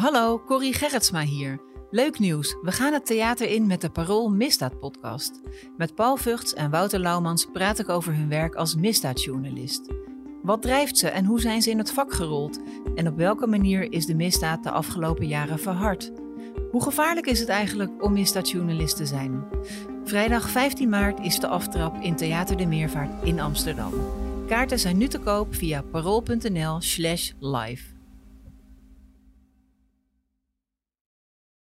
Hallo, Corrie Gerritsma hier. Leuk nieuws, we gaan het theater in met de Parool Misdaad podcast. Met Paul Vugts en Wouter Laumans praat ik over hun werk als misdaadjournalist. Wat drijft ze en hoe zijn ze in het vak gerold? En op welke manier is de misdaad de afgelopen jaren verhard? Hoe gevaarlijk is het eigenlijk om misdaadjournalist te zijn? Vrijdag 15 maart is de aftrap in Theater de Meervaart in Amsterdam. Kaarten zijn nu te koop via parool.nl/slash live.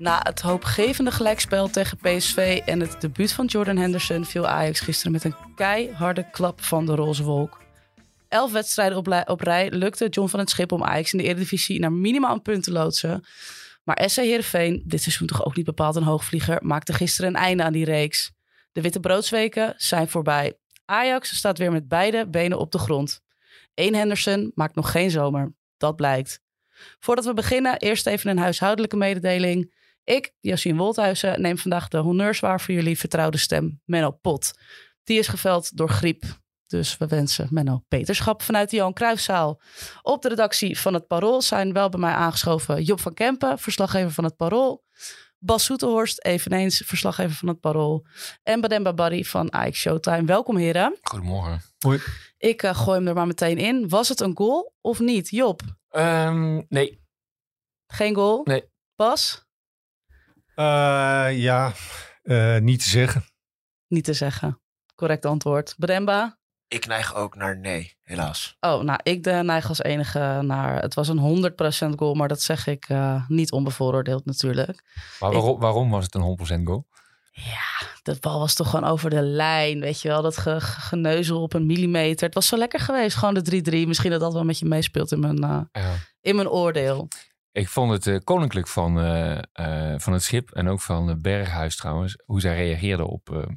Na het hoopgevende gelijkspel tegen PSV en het debuut van Jordan Henderson viel Ajax gisteren met een keiharde klap van de roze wolk. Elf wedstrijden op, rij lukte John van het Schip om Ajax in de Eredivisie naar minimaal een punt te loodsen. Maar SC Heerenveen, dit seizoen toch ook niet bepaald een hoogvlieger, maakte gisteren een einde aan die reeks. De witte broodsweken zijn voorbij. Ajax staat weer met beide benen op de grond. Eén Henderson maakt nog geen zomer, dat blijkt. Voordat we beginnen, eerst even een huishoudelijke mededeling. Ik, Josien Wolthuizen, neem vandaag de honneurs waar voor jullie vertrouwde stem, Menno Pot. Die is geveld door griep. Dus we wensen Menno beterschap vanuit de Johan Cruijffzaal. Op de redactie van het Parool zijn wel bij mij aangeschoven Job van Kempen, verslaggever van het Parool. Bas Soeterhorst, eveneens verslaggever van het Parool. En Bademba Barry van AX Showtime. Welkom heren. Goedemorgen. Ik eh, gooi hem er maar meteen in. Was het een goal of niet? Job, Ehm, nee, geen goal? Nee. Bas? Eh, ja, eh, niet te zeggen. Niet te zeggen. Correct antwoord. Bademba? Ik neig ook naar nee, helaas. Oh, nou, ik de neig als enige naar... Het was een 100% goal, maar dat zeg ik eh, niet onbevooroordeeld natuurlijk. maar waarom, waarom was het een 100% goal? Ja, de bal was toch gewoon over de lijn, weet je wel. Dat ge- ge- geneuzel op een millimeter. Het was zo lekker geweest, gewoon de 3-3. Misschien dat dat wel met je meespeelt in mijn, eh, Ja. in mijn oordeel. Ik vond het eh, koninklijk van, eh, eh, van het schip en ook van Berghuis trouwens, hoe zij reageerden op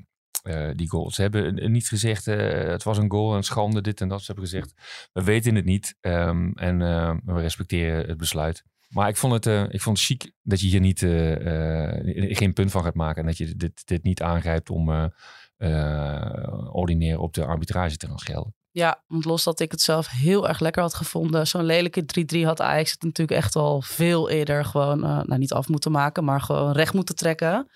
die goal. Ze hebben niet gezegd, het was een goal, een schande, dit en dat. Ze hebben gezegd, we weten het niet ehm, en we respecteren het besluit. Maar ik vond het, ik vond het chic dat je hier niet, geen punt van gaat maken. En dat je dit, dit niet aangrijpt om ordinair op de arbitrage te gaan schelden. Ja, want los dat ik het zelf heel erg lekker had gevonden. Zo'n lelijke 3-3 had Ajax het natuurlijk echt al veel eerder gewoon, eh, nou niet af moeten maken, maar gewoon recht moeten trekken.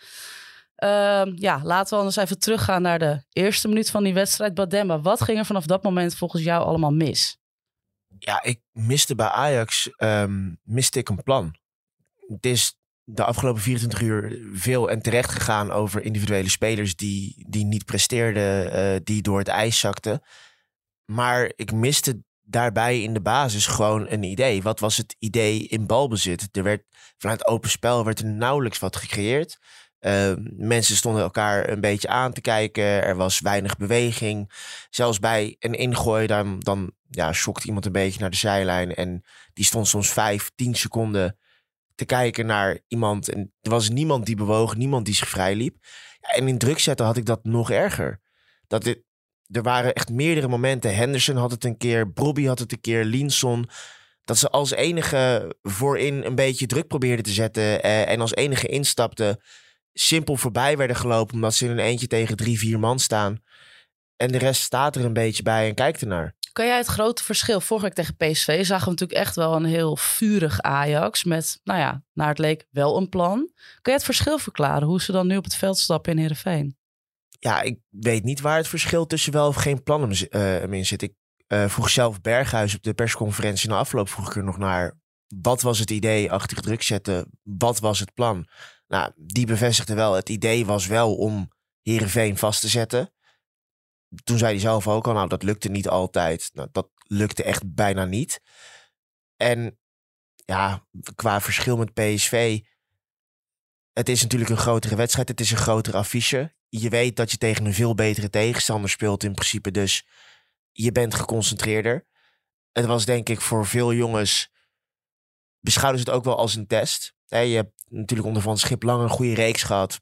Ehm, ja, laten we anders even teruggaan naar de eerste minuut van die wedstrijd. Bademba, wat ging er vanaf dat moment volgens jou allemaal mis? Ja, ik miste bij Ajax ehm, miste ik een plan. Het is de afgelopen 24 uur veel en terecht gegaan over individuele spelers die, die niet presteerden, eh, die door het ijs zakten. Maar ik miste daarbij in de basis gewoon een idee. Wat was het idee in balbezit? Er werd vanuit open spel werd er nauwelijks wat gecreëerd. Eh, mensen stonden elkaar een beetje aan te kijken. Er was weinig beweging. Zelfs bij een ingooi, dan, dan ja, schokt iemand een beetje naar de zijlijn. En die stond soms vijf, tien seconden te kijken naar iemand. En er was niemand die bewoog, niemand die zich vrij liep. En in druk zetten had ik dat nog erger. Dat dit, er waren echt meerdere momenten. Henderson had het een keer, Brobby had het een keer, Linson. Dat ze als enige voorin een beetje druk probeerden te zetten. eh, en als enige instapten. Simpel voorbij werden gelopen. Omdat ze in een eentje tegen drie, vier man staan. En de rest staat er een beetje bij en kijkt ernaar. Kan jij het grote verschil? Vorige week tegen PSV zagen we natuurlijk echt wel een heel vurig Ajax. Met, nou ja, naar het leek wel een plan. Kan jij het verschil verklaren? Hoe ze dan nu op het veld stappen in Heerenveen? Ja, ik weet niet waar het verschil tussen wel of geen plan hem, zi- eh, in zit. Ik eh, vroeg zelf Berghuis op de persconferentie na afloop vroeg ik er nog naar. Wat was het idee achter druk zetten? Wat was het plan? Nou, die bevestigde wel. Het idee was wel om Heerenveen vast te zetten. Toen zei hij zelf ook al, nou dat lukte niet altijd. Nou, dat lukte echt bijna niet. En ja, qua verschil met PSV. Het is natuurlijk een grotere wedstrijd. Het is een grotere affiche. Je weet dat je tegen een veel betere tegenstander speelt in principe. Dus je bent geconcentreerder. Het was denk ik voor veel jongens... beschouwden ze het ook wel als een test. Je hebt natuurlijk onder Van Schip lang een goede reeks gehad.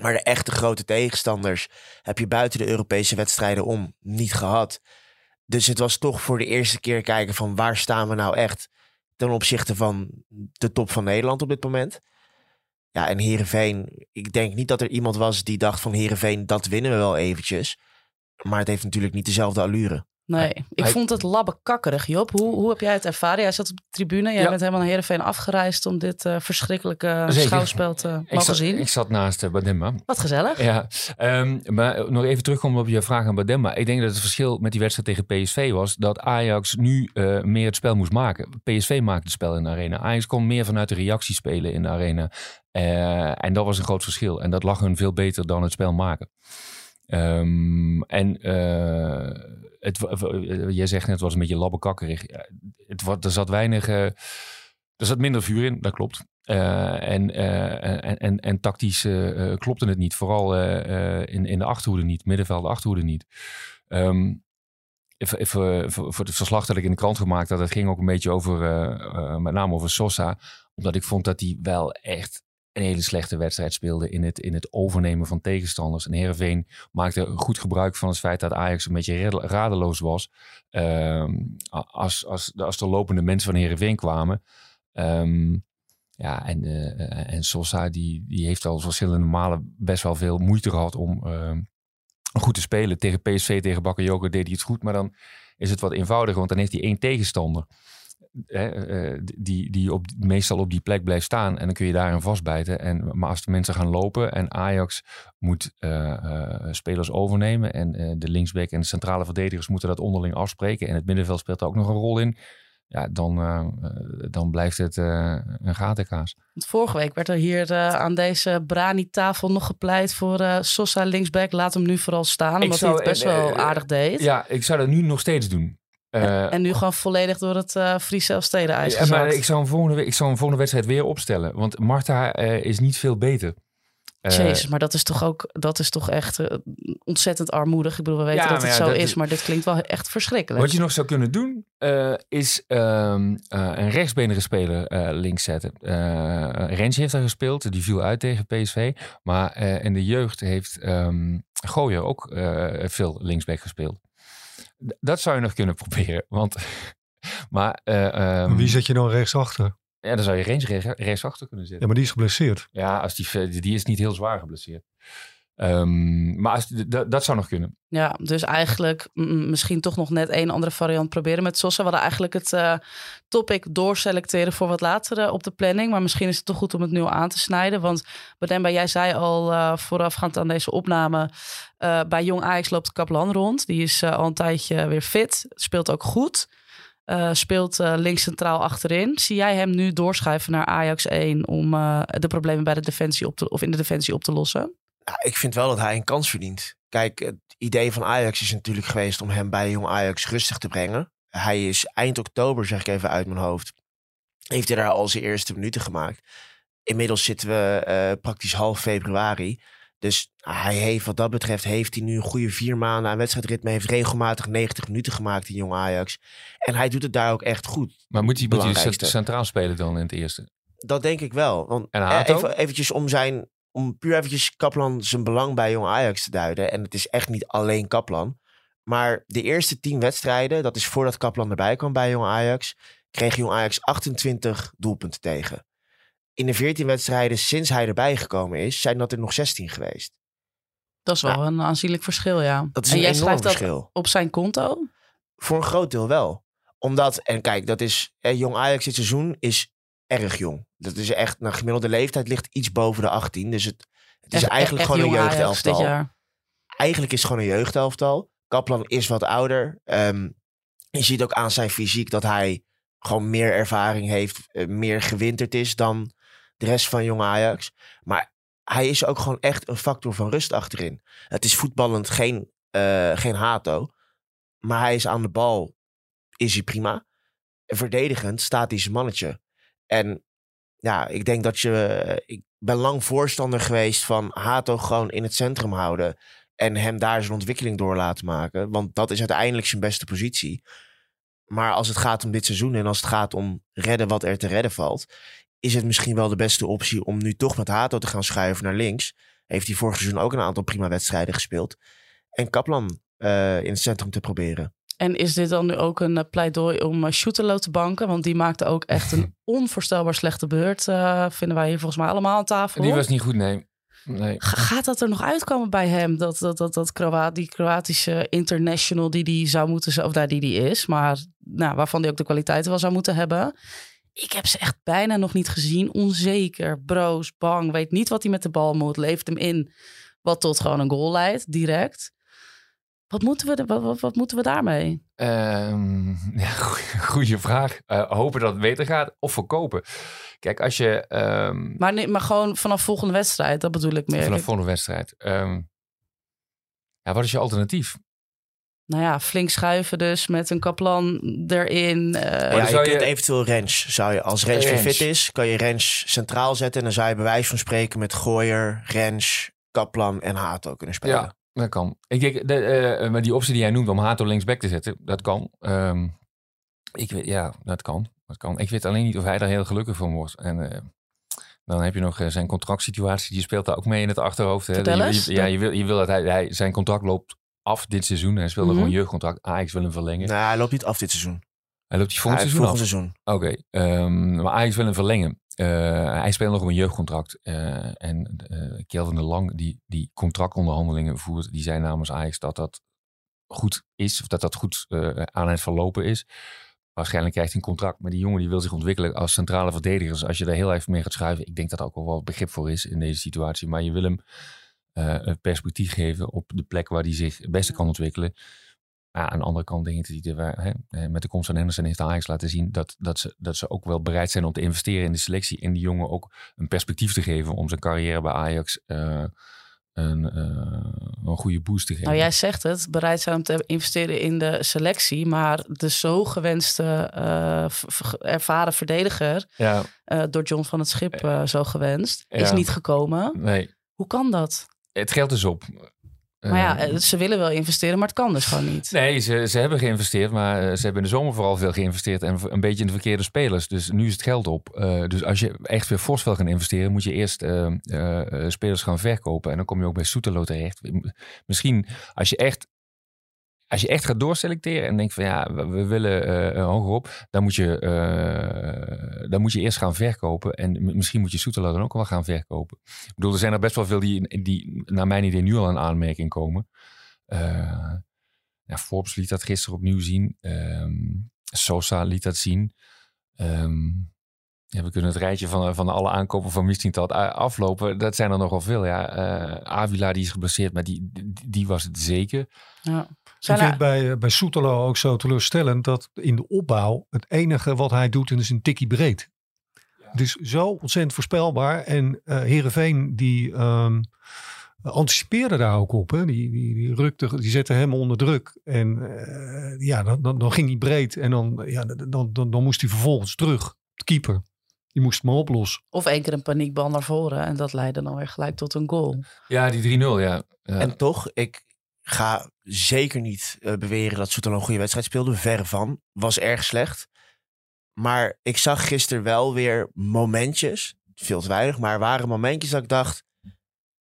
Maar de echte grote tegenstanders heb je buiten de Europese wedstrijden om niet gehad. Dus het was toch voor de eerste keer kijken van waar staan we nou echt ten opzichte van de top van Nederland op dit moment. Ja, en Heerenveen, ik denk niet dat er iemand was die dacht van Heerenveen, dat winnen we wel eventjes. Maar het heeft natuurlijk niet dezelfde allure. Nee, ik hij- vond het labbekakkerig, Job. Hoe, hoe heb jij het ervaren? Jij zat op de tribune. Jij Ja. bent helemaal naar Heerenveen afgereisd om dit eh, verschrikkelijke Zeker. schouwspel te Ik mogen zat, zien. ik zat naast uh, Bademba. Wat gezellig. Ja, ehm, maar nog even terugkomen op je vraag aan Bademba. Ik denk dat het verschil met die wedstrijd tegen PSV was dat Ajax nu eh, meer het spel moest maken. PSV maakte het spel in de arena. Ajax kon meer vanuit de reactie spelen in de arena. Eh, en dat was een groot verschil. En dat lag hun veel beter dan het spel maken. Ehm, en eh, het, wa- jij zegt net, het was een beetje labbekakkerig. Het, er zat weinig... eh, er zat minder vuur in, dat klopt. Eh, en, eh, en, en, en tactisch eh, eh, klopte het niet. Vooral eh, eh, in, in de achterhoede niet. Middenveld, de achterhoede niet. Ehm, voor het verslag dat ik in de krant gemaakt had, dat ging ook een beetje over, eh, eh, met name over Sosa. Omdat ik vond dat hij wel echt een hele slechte wedstrijd speelde in het, in het overnemen van tegenstanders. En Heerenveen maakte goed gebruik van het feit dat Ajax een beetje radeloos was. Ehm, als, als, als de lopende mensen van Heerenveen kwamen. Ehm, ja, en, eh, en Sosa die, die heeft al verschillende malen best wel veel moeite gehad om ehm, goed te spelen. Tegen PSV, tegen Bakayoko deed hij het goed, maar dan is het wat eenvoudiger, want dan heeft hij één tegenstander. Hè, eh, die die op, meestal op die plek blijft staan en dan kun je daarin vastbijten. En, maar als de mensen gaan lopen en Ajax moet eh, eh, spelers overnemen en de linksback en de centrale verdedigers moeten dat onderling afspreken en het middenveld speelt daar ook nog een rol in. Ja, dan, dan blijft het een gatenkaas. Want vorige week werd er hier aan deze Brani-tafel nog gepleit voor Sosa linksback. Laat hem nu vooral staan, omdat zou- hij het best wel aardig deed. Ja, ik zou dat nu nog steeds doen. Eh, en nu gewoon volledig door het eh Friese Elfsteden-ijs Ja, maar ik zou, hem volgende, week- ik zou hem volgende wedstrijd weer opstellen. Want Marta eh, is niet veel beter. Eh, Jezus, maar dat is toch ook, dat is toch echt ontzettend armoedig. Ik bedoel, we weten Ja, dat het ja, zo dat is, maar dit klinkt wel echt verschrikkelijk. wat je nog zou kunnen doen, eh, is ehm, eh, een rechtsbenige speler eh, links zetten. Eh Rens heeft daar gespeeld, die viel uit tegen PSV. Maar eh, in de jeugd heeft ehm Gooier ook eh, veel linksback gespeeld. Dat zou je nog kunnen proberen. Want, maar eh, ehm, Wie zet je dan rechtsachter? ja, dan zou je Rens rechts, rechtsachter kunnen zetten. Ja, maar die is geblesseerd. Ja, als die, die is niet heel zwaar geblesseerd. Ehm, maar dat zou nog kunnen. Ja, dus eigenlijk misschien toch nog net een andere variant proberen met Sosa. We hadden eigenlijk het eh, topic doorselecteren voor wat later eh, op de planning. Maar misschien is het toch goed om het nu aan te snijden. Want Bademba, jij zei al eh, voorafgaand aan deze opname... bij Jong Ajax loopt Kaplan rond. Die is al een tijdje weer fit. Speelt ook goed. Speelt links centraal achterin. Zie jij hem nu doorschuiven naar Ajax 1... om de problemen bij de defensie op te, of in de defensie op te lossen? Ja, ik vind wel dat hij een kans verdient. Kijk, het idee van Ajax is natuurlijk geweest om hem bij jong Ajax rustig te brengen. Hij is eind oktober, zeg ik even uit mijn hoofd, heeft hij daar al zijn eerste minuten gemaakt. Inmiddels zitten we eh, praktisch half februari. Dus hij heeft, wat dat betreft, heeft hij nu een goede vier maanden aan wedstrijdritme. Heeft regelmatig 90 minuten gemaakt in jong Ajax. En hij doet het daar ook echt goed. Maar moet hij, moet hij centraal spelen dan in het eerste? Dat denk ik wel. Want En eh, Hato? even, eventjes om zijn, om puur eventjes Kaplan zijn belang bij Jong Ajax te duiden. En het is echt niet alleen Kaplan. Maar de eerste tien wedstrijden, dat is voordat Kaplan erbij kwam bij Jong Ajax, kreeg Jong Ajax 28 doelpunten tegen. In de 14 wedstrijden sinds hij erbij gekomen is, zijn dat er nog 16 geweest. Dat is wel een aanzienlijk verschil, ja. Dat is en een jij enorm schrijft dat verschil. op zijn konto? Voor een groot deel wel. Omdat, en kijk, dat is, eh, Jong Ajax dit seizoen is erg jong. Dat is echt, nou, gemiddelde leeftijd ligt iets boven de 18. Dus het, het is Echt- eigenlijk echt gewoon een Ajax jeugdelftal. eigenlijk is het gewoon een jeugdelftal. Kaplan is wat ouder. Ehm, je ziet ook aan zijn fysiek dat hij gewoon meer ervaring heeft, eh, meer gewinterd is dan de rest van jonge Ajax. Maar hij is ook gewoon echt een factor van rust achterin. Het is voetballend geen, eh, geen hato. Maar hij is aan de bal, is hij prima. En verdedigend staat hij zijn mannetje. En ja, ik denk dat je... Ik ben lang voorstander geweest van Hato gewoon in het centrum houden. En hem daar zijn ontwikkeling door laten maken. Want dat is uiteindelijk zijn beste positie. Maar als het gaat om dit seizoen en als het gaat om redden wat er te redden valt, is het misschien wel de beste optie om nu toch met Hato te gaan schuiven naar links. Heeft hij vorig seizoen ook een aantal prima wedstrijden gespeeld. En Kaplan eh, in het centrum te proberen. En is dit dan nu ook een eh, pleidooi om uh, Shootelo te banken? Want die maakte ook echt een onvoorstelbaar slechte beurt. eh, vinden wij hier volgens mij allemaal aan tafel. Die was niet goed, nee. nee. Ga- Gaat dat er nog uitkomen bij hem? Dat, dat, dat, dat Kroa- die Kroatische international die die zou moeten zijn, of daar die die is, maar nou, waarvan die ook de kwaliteiten wel zou moeten hebben. Ik heb ze echt bijna nog niet gezien. Onzeker, broos, bang, weet niet wat hij met de bal moet, levert hem in, wat tot gewoon een goal leidt, direct. Wat moeten we, wat, wat, wat moeten we daarmee? Ehm, ja, goede vraag. Eh, hopen dat het beter gaat of verkopen. Kijk, als je ehm, Maar, nee, maar gewoon vanaf volgende wedstrijd, dat bedoel ik meer. vanaf Kijk, volgende wedstrijd. ehm, ja, wat is je alternatief? nou ja, flink schuiven dus met een kaplan erin. eh, ja, je zou kunt eventueel Rens. Zou je, als weer Rens. fit is, kan je Rens centraal zetten. En dan zou je bij wijze van spreken met Gooier, Rens, Kaplan en Hato kunnen spelen. Ja, dat kan. Ik denk, de, eh, maar die optie die jij noemt om Hato linksback te zetten, dat kan. Ehm, ik weet, ja, dat kan. dat kan. Ik weet alleen niet of hij daar heel gelukkig van wordt. En eh, dan heb je nog eh, zijn contractsituatie, die speelt daar ook mee in het achterhoofd. Hè. Je- je- ja, je wil, je wil dat hij, hij, zijn contract loopt af dit seizoen. Hij speelde Mhm. gewoon jeugdcontract. Ajax wil hem verlengen. Nou, hij loopt niet af dit seizoen. Hij loopt die Hij volgend heeft seizoen af. volgend seizoen. Oké, ehm, maar Ajax wil hem verlengen. Eh, hij speelt nog op een jeugdcontract. Eh, en eh Kelvin de Lang, die, die contractonderhandelingen voert, die zei namens Ajax dat dat goed is, of dat dat goed aan het verlopen is. Waarschijnlijk krijgt hij een contract, maar die jongen die wil zich ontwikkelen als centrale verdediger. Dus als je daar heel even mee gaat schuiven, ik denk dat er ook wel begrip voor is in deze situatie. Maar je wil hem een perspectief geven op de plek waar hij zich het beste kan ontwikkelen. Aan de andere kant denk ik dat hij hè, met de komst van Henderson heeft Ajax laten zien dat, dat, ze, dat ze ook wel bereid zijn om te investeren in de selectie. En die jongen ook een perspectief te geven om zijn carrière bij Ajax eh, een, eh, een goede boost te geven. Nou, jij zegt het, bereid zijn om te investeren in de selectie. Maar de zo gewenste eh, ervaren verdediger, Ja, door John van het Schip zo gewenst, is niet gekomen. nee. Hoe kan dat? Het geld is op. Maar ja, Eh, eh, ze willen wel investeren, maar het kan dus gewoon niet. Nee, ze, ze hebben geïnvesteerd, maar eh, ze hebben in de zomer vooral veel geïnvesteerd en een beetje in de verkeerde spelers. Dus nu is het geld op. Eh, dus als je echt weer fors wil gaan investeren, moet je eerst eh, eh, eh, spelers gaan verkopen. En dan kom je ook bij Soetelo terecht. Misschien als je echt, als je echt gaat doorselecteren en denkt van ja, we, willen eh, eh, hoger op, dan moet, je, eh, dan moet je eerst gaan verkopen. En misschien moet je Soetelo dan ook wel gaan verkopen. Ik bedoel, er zijn er best wel veel die, die naar mijn idee nu al aan aanmerking komen. Eh, ja, Forbes liet dat gisteren opnieuw zien. Ehm, Sosa liet dat zien. Ehm, ja, we kunnen het rijtje van, van alle aankopen van Mistintat aflopen. Dat zijn er nogal veel. Ja. Eh, Avila die is geblesseerd, maar die, die, die was het zeker. Ja. Ik vind er, bij, eh, bij Soetelo ook zo teleurstellend dat in de opbouw het enige wat hij doet is een tikkie breed. Het is zo ontzettend voorspelbaar. En eh Heerenveen die ehm, anticipeerde daar ook op. Hè. Die, die, die, rukte, die zette hem onder druk. En eh, ja, dan, dan, dan ging hij breed. En dan, ja, dan, dan, dan moest hij vervolgens terug. De keeper. Die moest het maar oplossen. of één keer een paniekbal naar voren en dat leidde dan weer gelijk tot een goal. Ja, die 3-0, ja. Ja. En toch, ik ga zeker niet eh, beweren dat Soetelo een goede wedstrijd speelde. Verre van. Was erg slecht. Maar ik zag gisteren wel weer momentjes. Veel te weinig, maar er waren momentjes dat ik dacht...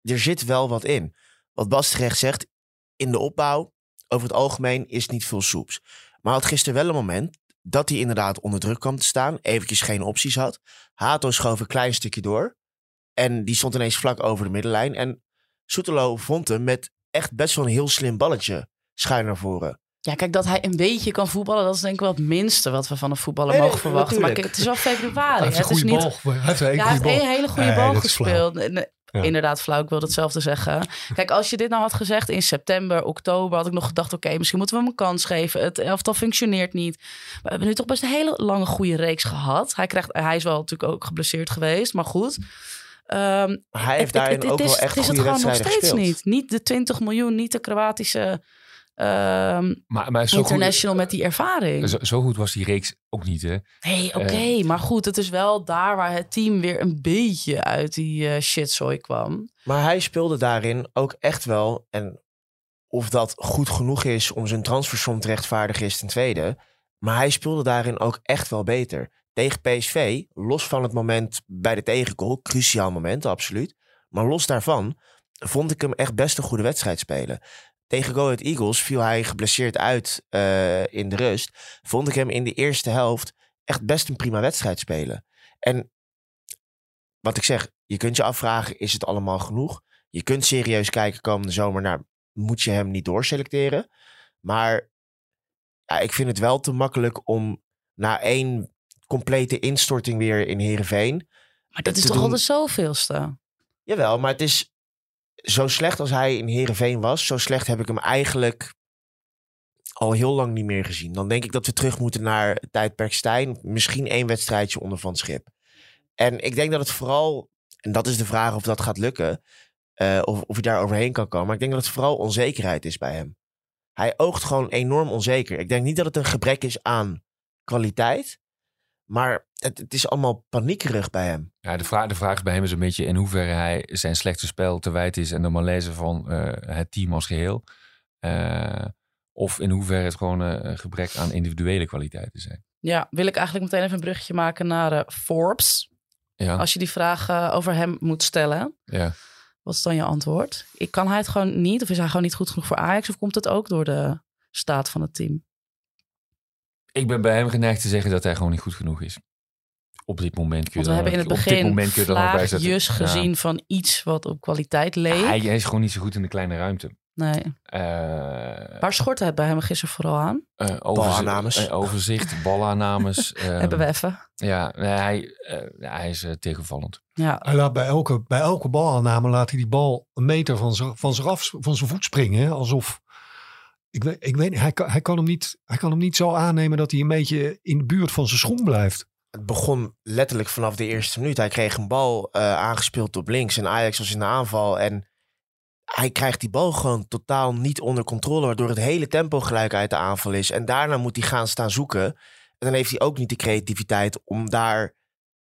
Er zit wel wat in. Wat Bas terecht zegt, in de opbouw, over het algemeen, is niet veel soeps. Maar had gisteren wel een moment dat hij inderdaad onder druk kwam te staan. Eventjes geen opties had. Hato schoof een klein stukje door. En die stond ineens vlak over de middenlijn. En Soetelo vond hem met echt best wel een heel slim balletje schuin naar voren. Ja, kijk, dat hij een beetje kan voetballen, dat is denk ik wel het minste wat we van een voetballer Nee, nee, mogen verwachten. Maar kijk, het is wel februari. Hij heeft een het is niet. Hij heeft een Ja, hij heeft één hele goede Nee, bal gespeeld. Ja. Inderdaad, flauw, ik wil hetzelfde zeggen. Kijk, als je dit nou had gezegd in september, oktober, had ik nog gedacht: oké, misschien moeten we hem een kans geven. Het elftal functioneert niet. Maar we hebben nu toch best een hele lange goede reeks gehad. Hij, krijgt, hij is wel natuurlijk ook geblesseerd geweest, maar goed. Ehm, Hij heeft het- daarin het- het ook is- wel echt Het is het goede gewoon nog wedstrijden steeds gespeeld. niet. Niet de 20 miljoen, niet de Kroatische ehm, Maar, maar zo, goed, international met die ervaring. zo, zo goed was die reeks ook niet, hè? Nee, oké. maar goed, het is wel daar waar het team weer een beetje uit die eh shitzooi kwam. Maar hij speelde daarin ook echt wel. En of dat goed genoeg is om zijn transfersom te rechtvaardigen is ten tweede. Maar hij speelde daarin ook echt wel beter. Tegen PSV, los van het moment bij de tegengoal, cruciaal moment, absoluut. Maar los daarvan vond ik hem echt best een goede wedstrijd spelen. Tegen Go Ahead Eagles viel hij geblesseerd uit eh, in de rust. Vond ik hem in de eerste helft echt best een prima wedstrijd spelen. En wat ik zeg, je kunt je afvragen, is het allemaal genoeg? Je kunt serieus kijken komende zomer naar, moet je hem niet doorselecteren? Maar ja, ik vind het wel te makkelijk om na één complete instorting weer in Heerenveen... Maar dit is toch doen- al de zoveelste? Jawel, maar het is zo slecht als hij in Heerenveen was, zo slecht heb ik hem eigenlijk al heel lang niet meer gezien. Dan denk ik dat we terug moeten naar tijdperk Stijn. Misschien één wedstrijdje onder Van Schip. En ik denk dat het vooral, en dat is de vraag of dat gaat lukken, eh, of, of hij daar overheen kan komen. Maar ik denk dat het vooral onzekerheid is bij hem. Hij oogt gewoon enorm onzeker. Ik denk niet dat het een gebrek is aan kwaliteit, maar het, het is allemaal paniekerig bij hem. Ja, de, vraag, de vraag bij hem is een beetje in hoeverre hij zijn slechte spel te wijten is en de malaise van eh, het team als geheel. Eh, of in hoeverre het gewoon een gebrek aan individuele kwaliteiten zijn. Ja, wil ik eigenlijk meteen even een bruggetje maken naar eh, Forbes. Ja, Als je die vraag over hem moet stellen, ja. wat is dan je antwoord? Ik kan hij het gewoon niet, of is hij gewoon niet goed genoeg voor Ajax, of komt het ook door de staat van het team? Ik ben bij hem geneigd te zeggen dat hij gewoon niet goed genoeg is. Op dit moment kun je Want we dan hebben in het ook- op dit begin moment kun je nog bij zetten. vlaagjes Ja. gezien van iets wat op kwaliteit leek. Hij, hij is gewoon niet zo goed in de kleine ruimte. Nee. Eh, Waar schortte het bij hem gisteren vooral aan? eh, overzi- Balaannames. eh, overzicht, balaannames. eh, hebben we even. Ja, nee, hij, eh, hij is tegenvallend. Ja, Hij laat bij elke, bij elke balaanname laat hij die bal een meter van zijn, van zijn, af, van zijn voet springen. hè. Alsof, ik weet, ik weet niet, hij kan, hij, kan hem niet, hij kan hem niet zo aannemen dat hij een beetje in de buurt van zijn schoen blijft. Het begon letterlijk vanaf de eerste minuut. Hij kreeg een bal eh, aangespeeld op links en Ajax was in de aanval. En hij krijgt die bal gewoon totaal niet onder controle, waardoor het hele tempo gelijk uit de aanval is. En daarna moet hij gaan staan zoeken. En dan heeft hij ook niet de creativiteit om daar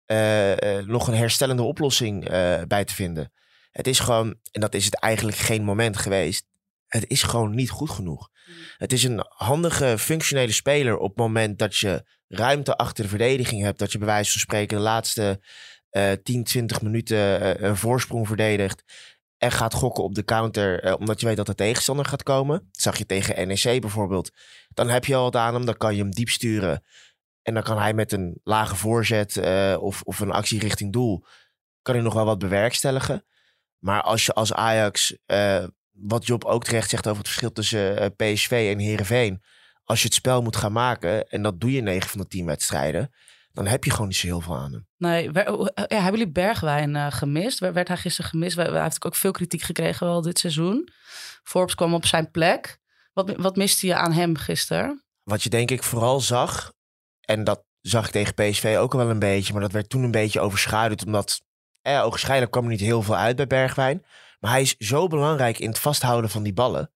eh, eh, nog een herstellende oplossing bij te vinden. Het is gewoon, en dat is het eigenlijk geen moment geweest. Het is gewoon niet goed genoeg. Het is een handige, functionele speler op het moment dat je ruimte achter de verdediging hebt. Dat je bij wijze van spreken de laatste eh 10, 20 minuten eh, een voorsprong verdedigt. En gaat gokken op de counter, eh, omdat je weet dat de tegenstander gaat komen. Dat zag je tegen NEC bijvoorbeeld. Dan heb je al wat aan hem, dan kan je hem diep sturen. En dan kan hij met een lage voorzet eh, of, of een actie richting doel... kan hij nog wel wat bewerkstelligen. Maar als je als Ajax, wat Job ook terecht zegt over het verschil tussen eh, PSV en Heerenveen... als je het spel moet gaan maken, en dat doe je 9 van de 10 wedstrijden... dan heb je gewoon niet zo heel veel aan hem. nee. wer- hoe- ja, hebben jullie Bergwijn eh, gemist? Werd, werd hij gisteren gemist? We- Hij heeft ook veel kritiek gekregen wel dit seizoen. Forbes kwam op zijn plek. Wat, wat miste je aan hem gisteren? Wat je denk ik vooral zag, en dat zag ik tegen PSV ook al wel een beetje, maar dat werd toen een beetje overschaduwd, omdat eh, ogenschijnlijk kwam er niet heel veel uit bij Bergwijn. Maar hij is zo belangrijk in het vasthouden van die ballen.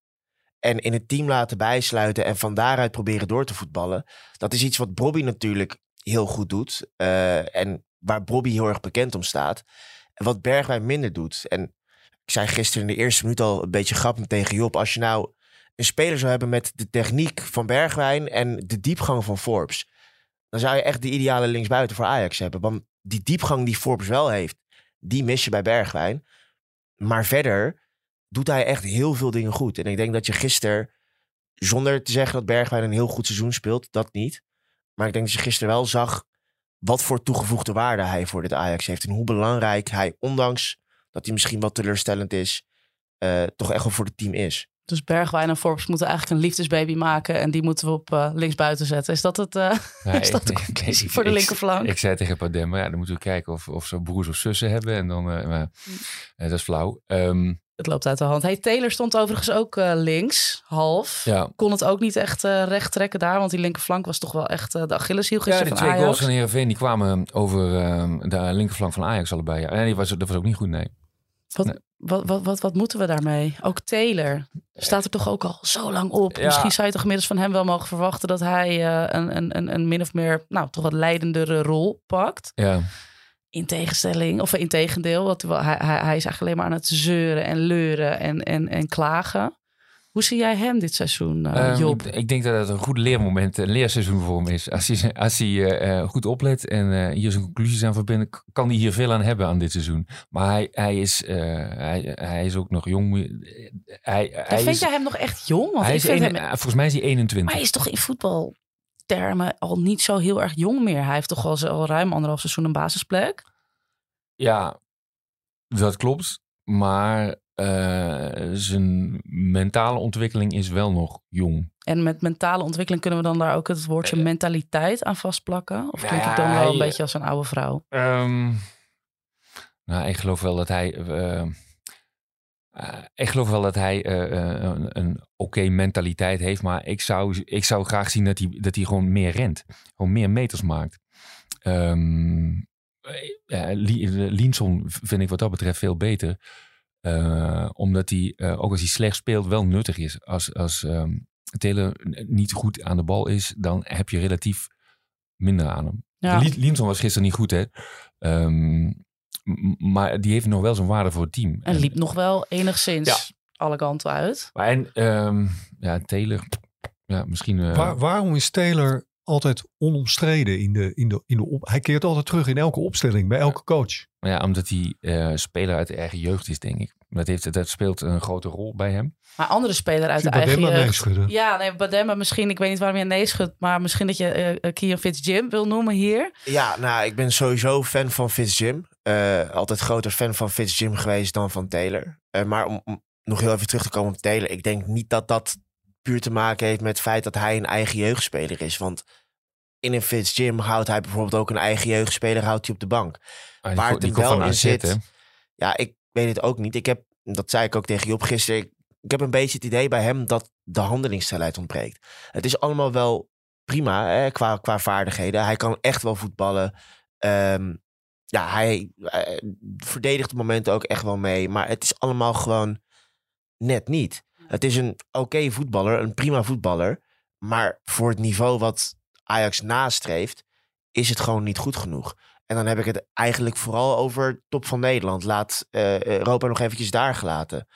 En in het team laten bijsluiten en van daaruit proberen door te voetballen. Dat is iets wat Bobby natuurlijk heel goed doet. eh, en waar Bobby heel erg bekend om staat. En wat Bergwijn minder doet. En ik zei gisteren in de eerste minuut al een beetje grappig tegen Job. Als je nou een speler zou hebben met de techniek van Bergwijn en de diepgang van Forbes. Dan zou je echt de ideale linksbuiten voor Ajax hebben. Want die diepgang die Forbes wel heeft, die mis je bij Bergwijn. Maar verder doet hij echt heel veel dingen goed. En ik denk dat je gisteren, zonder te zeggen dat Bergwijn een heel goed seizoen speelt, dat niet. Maar ik denk dat je gisteren wel zag wat voor toegevoegde waarde hij voor dit Ajax heeft. En hoe belangrijk hij, ondanks dat hij misschien wat teleurstellend is, eh, toch echt wel voor het team is. Dus Bergwijn en Forbes moeten eigenlijk een liefdesbaby maken. En die moeten we op eh, linksbuiten zetten. Is dat, het, eh, Nee, is dat de nee, conclusie ik- voor de linkerflank? Ik zei tegen Padem, ja, dan moeten we kijken of, of ze broers of zussen hebben. En dan, eh, maar, eh, dat is flauw. Ehm, Het loopt uit de hand. Hey, Taylor stond overigens ook links, half. ja, Kon het ook niet echt recht trekken daar. Want die linkerflank was toch wel echt de Achilleshiel ja, gisteren die van twee Ajax. goals van Heerenveen die kwamen over ehm, de linkerflank van Ajax allebei. Ja, nee, die was, dat was ook niet goed, nee. Wat, Nee. wat, wat, wat, wat moeten we daarmee? Ook Taylor. Staat er toch ook al zo lang op. Ja. Misschien zou je toch inmiddels van hem wel mogen verwachten dat hij eh, een, een, een, een min of meer, nou, toch wat leidendere rol pakt. Ja. In tegenstelling, of in tegendeel, want hij, hij, hij is eigenlijk alleen maar aan het zeuren en leuren en, en, en klagen. Hoe zie jij hem dit seizoen, eh, Ehm, Job? ik, ik denk dat het een goed leermoment, een leerseizoen voor hem is. Als hij, als hij eh, eh, goed oplet en hier zijn conclusies aan verbindt, kan hij hier veel aan hebben aan dit seizoen. Maar hij, hij, is, hij, hij is ook nog jong. Hij, vind is, jij hem nog echt jong? Want hij is vind een- hem, volgens mij is hij 21. maar hij is toch in voetbaltermen al niet zo heel erg jong meer. Hij heeft toch al, al ruim anderhalf seizoen een basisplek. Ja, dat klopt. Maar eh, zijn mentale ontwikkeling is wel nog jong. En met mentale ontwikkeling kunnen we dan daar ook het woordje Eh, mentaliteit aan vastplakken? Of nou klink ik dan wel hij- een beetje als een oude vrouw? Ehm, nou, ik geloof wel dat hij. eh, ik geloof wel dat hij een, een oké mentaliteit heeft. Maar ik zou, ik zou graag zien dat hij, dat hij gewoon meer rent. Gewoon meer meters maakt. Ehm eh, Li- Linson vind ik wat dat betreft veel beter. Eh, omdat hij, eh, ook als hij slecht speelt, wel nuttig is. Als, als ehm Taylor niet goed aan de bal is, dan heb je relatief minder aan hem. Ja. Was gisteren niet goed, hè? Ehm, maar die heeft nog wel zijn waarde voor het team. En liep nog wel enigszins Ja. alle kanten uit. Maar en, ehm, ja, Taylor, ja, misschien... eh, Waar- waarom is Taylor altijd onomstreden in de, in de, in de op, Hij keert altijd terug in elke opstelling, bij elke coach. Maar ja, omdat hij eh, speler uit de eigen jeugd is, denk ik. Dat, heeft, dat speelt een grote rol bij hem. Maar andere speler uit de eigen Bademba jeugd. Ja, nee, Bademba misschien. Ik weet niet waarom je nee schudt. Maar misschien dat je eh Kian Fitzjim wil noemen hier. Ja, nou, ik ben sowieso fan van Fitzjim. Eh altijd groter fan van Fitzjim geweest dan van Taylor. Eh, maar om, om nog heel even terug te komen op Taylor. Ik denk niet dat dat puur te maken heeft met het feit dat hij een eigen jeugdspeler is. Want in een Fitzjim houdt hij bijvoorbeeld ook een eigen jeugdspeler houdt hij op de bank. Ah, Waar het komt wel van in zit. hè? Ja, ik weet het ook niet. Ik heb, dat zei ik ook tegen Job gisteren. Ik, ik heb een beetje het idee bij hem dat de handelingssnelheid ontbreekt. Het is allemaal wel prima hè, qua, qua vaardigheden. Hij kan echt wel voetballen. Ehm, ja, hij, eh, verdedigt de momenten ook echt wel mee. Maar het is allemaal gewoon net niet. Het is een oké voetballer, een prima voetballer. Maar voor het niveau wat Ajax nastreeft, is het gewoon niet goed genoeg. En dan heb ik het eigenlijk vooral over top van Nederland. Laat eh, Europa nog eventjes daar gelaten.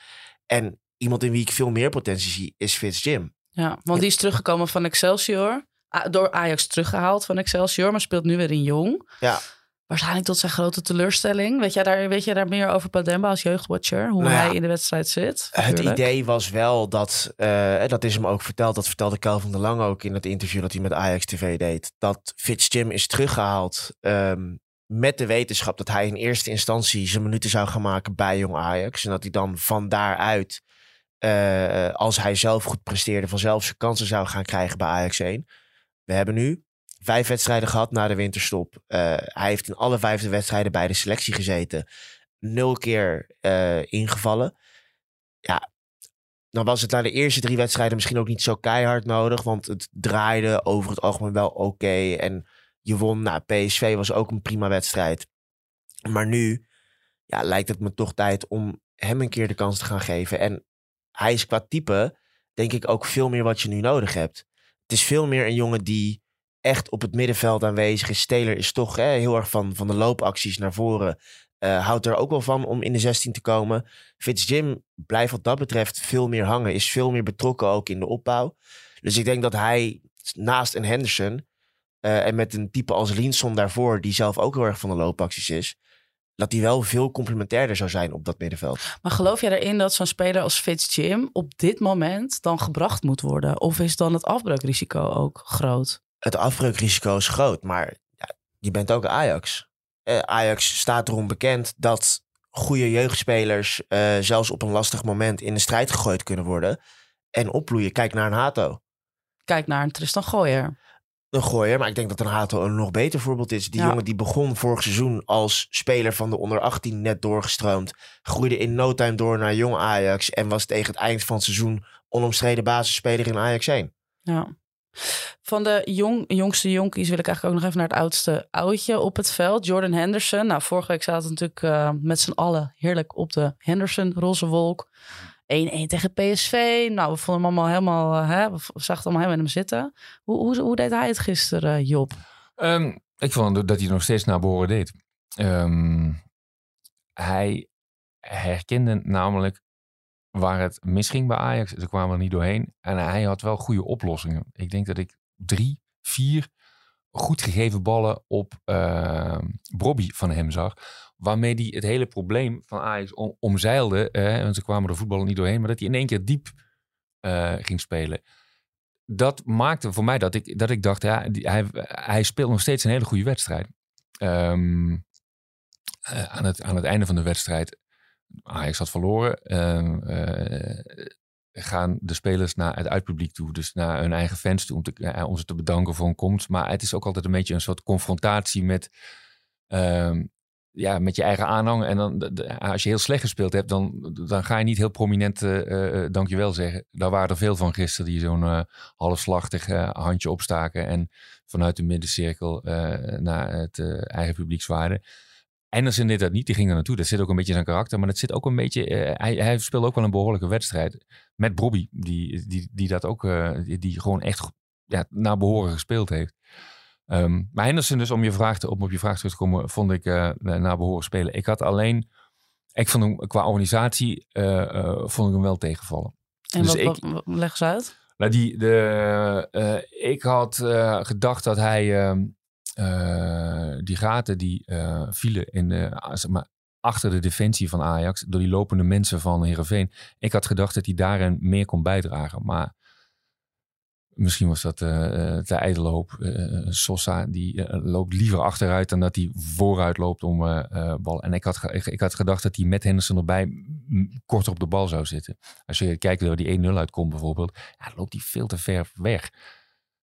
En iemand in wie ik veel meer potentie zie, is Fitzjim. Ja, want die is teruggekomen van Excelsior. Ah, Door Ajax teruggehaald van Excelsior. Maar speelt nu weer in Jong. Ja. Waarschijnlijk tot zijn grote teleurstelling. Weet jij daar, weet jij daar meer over Bademba als jeugdwatcher? Hoe Nou ja, hij in de wedstrijd zit? Het idee was wel dat, en dat is hem ook verteld, dat vertelde Kelvin de Lange ook in het interview dat hij met Ajax TV deed, dat Fitzjim is teruggehaald ehm, met de wetenschap dat hij in eerste instantie zijn minuten zou gaan maken bij Jong Ajax. En dat hij dan van daaruit, eh, als hij zelf goed presteerde, vanzelf zijn kansen zou gaan krijgen bij Ajax 1. We hebben nu vijf wedstrijden gehad na de winterstop. Eh, hij heeft in alle vijfde wedstrijden bij de selectie gezeten. Nul keer eh, ingevallen. Ja, dan was het na de eerste drie wedstrijden misschien ook niet zo keihard nodig. Want het draaide over het algemeen wel oké. en je won. Nou, PSV was ook een prima wedstrijd. Maar nu ja, lijkt het me toch tijd om hem een keer de kans te gaan geven. En hij is qua type, denk ik, ook veel meer wat je nu nodig hebt. Het is veel meer een jongen die echt op het middenveld aanwezig is. Taylor is toch hè, heel erg van, van de loopacties naar voren. Eh, houdt er ook wel van om in de 16 te komen. Fitzjim blijft wat dat betreft veel meer hangen. Is veel meer betrokken ook in de opbouw. Dus ik denk dat hij naast een Henderson... eh, en met een type als Linson daarvoor... die zelf ook heel erg van de loopacties is... dat hij wel veel complementairder zou zijn op dat middenveld. Maar geloof jij erin dat zo'n speler als Fitzjim op dit moment dan gebracht moet worden? Of is dan het afbreukrisico ook groot? Het afbreukrisico is groot, maar ja, je bent ook Ajax. Eh, Ajax staat erom bekend dat goede jeugdspelers... eh, zelfs op een lastig moment in de strijd gegooid kunnen worden... en opbloeien. Kijk naar een Hato. Kijk naar een Tristan Gooier. Een gooier. Maar ik denk dat een Hato een nog beter voorbeeld is. Die Ja. jongen die begon vorig seizoen als speler van de onder 18 net doorgestroomd. Groeide in no time door naar jong Ajax. En was tegen het eind van het seizoen onomstreden basisspeler in Ajax 1. Ja. Van de jong, jongste jonkies wil ik eigenlijk ook nog even naar het oudste oudje op het veld. Jordan Henderson. Nou, vorige week zaten we natuurlijk eh, met z'n allen heerlijk op de Henderson roze wolk. 1-1 tegen PSV. Nou, we vonden hem allemaal helemaal, eh, hè, we zagen het allemaal helemaal in hem zitten. Hoe, hoe, hoe deed hij het gisteren, eh, Job? Ehm, ik vond dat hij nog steeds naar behoren deed. Ehm, hij herkende namelijk waar het misging bij Ajax. Ze kwamen er niet doorheen. En hij had wel goede oplossingen. Ik denk dat ik drie, vier goed gegeven ballen op uh, Bobby van hem zag. Waarmee hij het hele probleem van Ajax om, omzeilde. Eh, want ze kwamen de voetballen niet doorheen. Maar dat hij in één keer diep uh, ging spelen. Dat maakte voor mij dat ik, dat ik dacht, ja, hij, hij speelt nog steeds een hele goede wedstrijd. Um, aan, het, aan het einde van de wedstrijd, Ajax had verloren, gaan de spelers naar het uitpubliek toe. Dus naar hun eigen fans toe om, te, om ze te bedanken voor een komst. Maar het is ook altijd een beetje een soort confrontatie met, um, ja, met je eigen aanhang. En dan, als je heel slecht gespeeld hebt, dan, dan ga je niet heel prominent uh, dankjewel zeggen. Daar waren er veel van gisteren die zo'n halfslachtig handje opstaken. En vanuit de middencirkel naar het eigen publiek zwaaiden. Anderson deed dat niet, die ging er naartoe. Dat zit ook een beetje in zijn karakter. Maar dat zit ook een beetje. Uh, hij, hij speelde ook wel een behoorlijke wedstrijd. Met Bobby, die, die, die dat ook. Uh, die, gewoon echt ja, naar behoren gespeeld heeft. Um, maar Henderson, dus om, je vraag te, om op je vraag terug te komen, vond ik uh, naar behoren spelen. Ik had alleen. Ik vond hem qua organisatie. vond ik hem wel tegenvallen. En dus wat, ik, wat, leg eens uit. Nou, die, de, ik had gedacht dat hij. Uh, die gaten die uh, vielen in de, zeg maar, achter de defensie van Ajax door die lopende mensen van Heerenveen. Ik had gedacht dat hij daarin meer kon bijdragen. Maar misschien was dat uh, te ijdele. Uh, Sosa die loopt liever achteruit dan dat hij vooruit loopt om bal. En ik had, ik, ik, had gedacht dat hij met Henderson erbij korter op de bal zou zitten. Als je kijkt waar die 1-0 uitkomt bijvoorbeeld, ja, loopt hij veel te ver weg.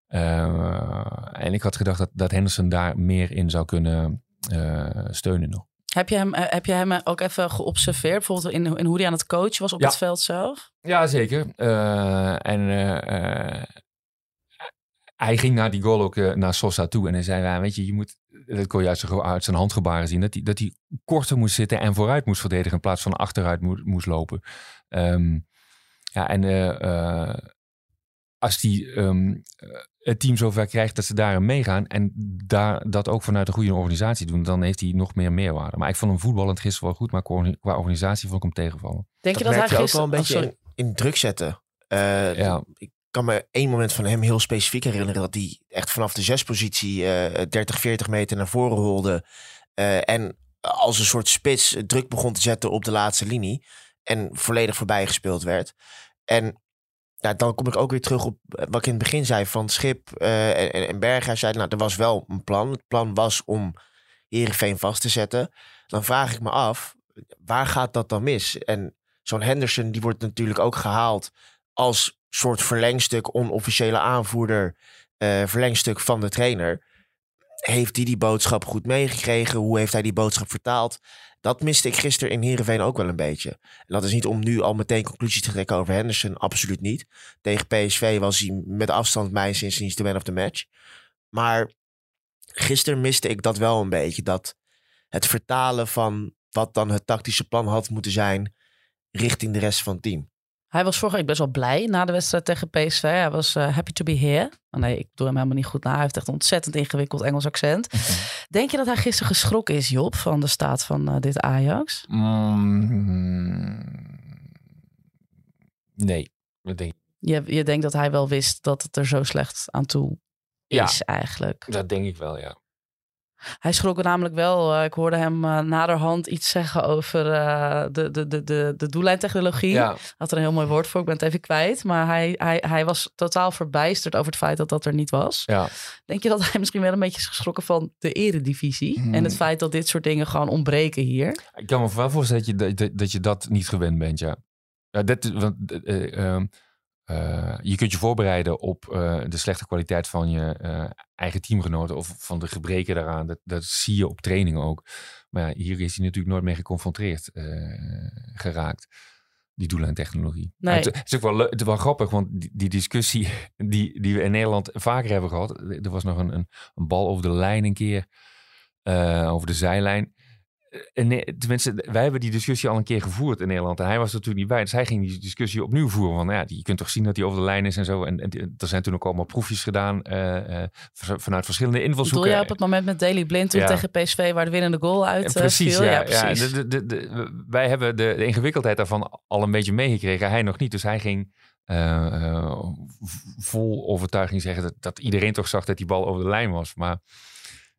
Uh, en ik had gedacht dat, dat Henderson daar meer in zou kunnen uh, steunen nog. Heb je, hem, heb je hem ook even geobserveerd, bijvoorbeeld in, in hoe hij aan het coachen was op ja. het veld zelf? Ja, zeker. En hij ging naar die goal ook naar Sosa toe. En hij zei, ja, weet je, je moet, dat kon je uit zijn, uit zijn handgebaren zien, dat hij, dat hij korter moest zitten en vooruit moest verdedigen in plaats van achteruit moest, moest lopen. Um, ja, en als die um, het team zover krijgt dat ze daarin meegaan en daar dat ook vanuit een goede organisatie doen, dan heeft hij nog meer meerwaarde. Maar ik vond hem voetballend gisteren wel goed, maar qua organisatie vond ik hem tegenvallen. Denk je dat, dat, hij gisteren ook wel een beetje in, in, druk zetten? Uh, ja. Ik kan me één moment van hem heel specifiek herinneren dat hij echt vanaf de zespositie uh, 30, 40 meter naar voren rolde uh, en als een soort spits druk begon te zetten op de laatste linie en volledig voorbij gespeeld werd. En ja, dan kom ik ook weer terug op wat ik in het begin zei van Schip uh, en, en Berger. Zei, nou, er was wel een plan. Het plan was om Heerenveen vast te zetten. Dan vraag ik me af, waar gaat dat dan mis? En zo'n Henderson, die wordt natuurlijk ook gehaald als soort verlengstuk, onofficiële aanvoerder, uh, verlengstuk van de trainer. Heeft hij die boodschap goed meegekregen? Hoe heeft hij die boodschap vertaald? Dat miste ik gisteren in Heerenveen ook wel een beetje. En dat is niet om nu al meteen conclusies te trekken over Henderson. Absoluut niet. Tegen PSV was hij met afstand mij sindsdien de man of the match. Maar gisteren miste ik dat wel een beetje. Dat het vertalen van wat dan het tactische plan had moeten zijn richting de rest van het team. Hij was vorige week best wel blij na de wedstrijd tegen PSV. Hij was uh, happy to be here. Oh nee, ik doe hem helemaal niet goed na. Hij heeft echt een ontzettend ingewikkeld Engels accent. Denk je dat hij gisteren geschrokken is, Job, van de staat van uh, dit Ajax? Mm, nee, dat denk je, je denkt dat hij wel wist dat het er zo slecht aan toe is ja, eigenlijk? Dat denk ik wel, ja. Hij schrok er namelijk wel. Uh, ik hoorde hem uh, naderhand iets zeggen over uh, de, de, de, de, de doellijntechnologie. Ja. Had er een heel mooi woord voor, ik ben het even kwijt. Maar hij, hij, hij was totaal verbijsterd over het feit dat dat er niet was. Ja. Denk je dat hij misschien wel een beetje is geschrokken van de eredivisie? Hmm. En het feit dat dit soort dingen gewoon ontbreken hier? Ik kan me wel voorstellen dat je dat, dat, je dat niet gewend bent, ja. ja dat, want, uh, uh, je kunt je voorbereiden op uh, de slechte kwaliteit van je uh, eigen teamgenoten of van de gebreken daaraan. Dat, dat zie je op training ook. Maar ja, hier is hij natuurlijk nooit mee geconfronteerd geraakt, die doellijntechnologie. Nee. Het, het, is ook wel, het is wel grappig, want die, die, discussie die, die we in Nederland vaker hebben gehad. Er was nog een, een, een bal over de lijn een keer, over de zijlijn. En nee, tenminste, wij hebben die discussie al een keer gevoerd in Nederland. En hij was er natuurlijk niet bij. Dus hij ging die discussie opnieuw voeren. Van, nou ja, je kunt toch zien dat hij over de lijn is en zo. En, en er zijn toen ook allemaal proefjes gedaan eh, eh, vanuit verschillende Bedoel invalshoeken. jij op het moment met Daily Blind toen Ja. tegen PSV waar de winnende goal uit eh, precies, viel? ja. Ja, precies. Ja, de, de, de, de- wij hebben de, de ingewikkeldheid daarvan al een beetje meegekregen. Hij nog niet. Dus hij ging eh, eh, vol overtuiging zeggen dat, dat iedereen toch zag dat die bal over de lijn was. Maar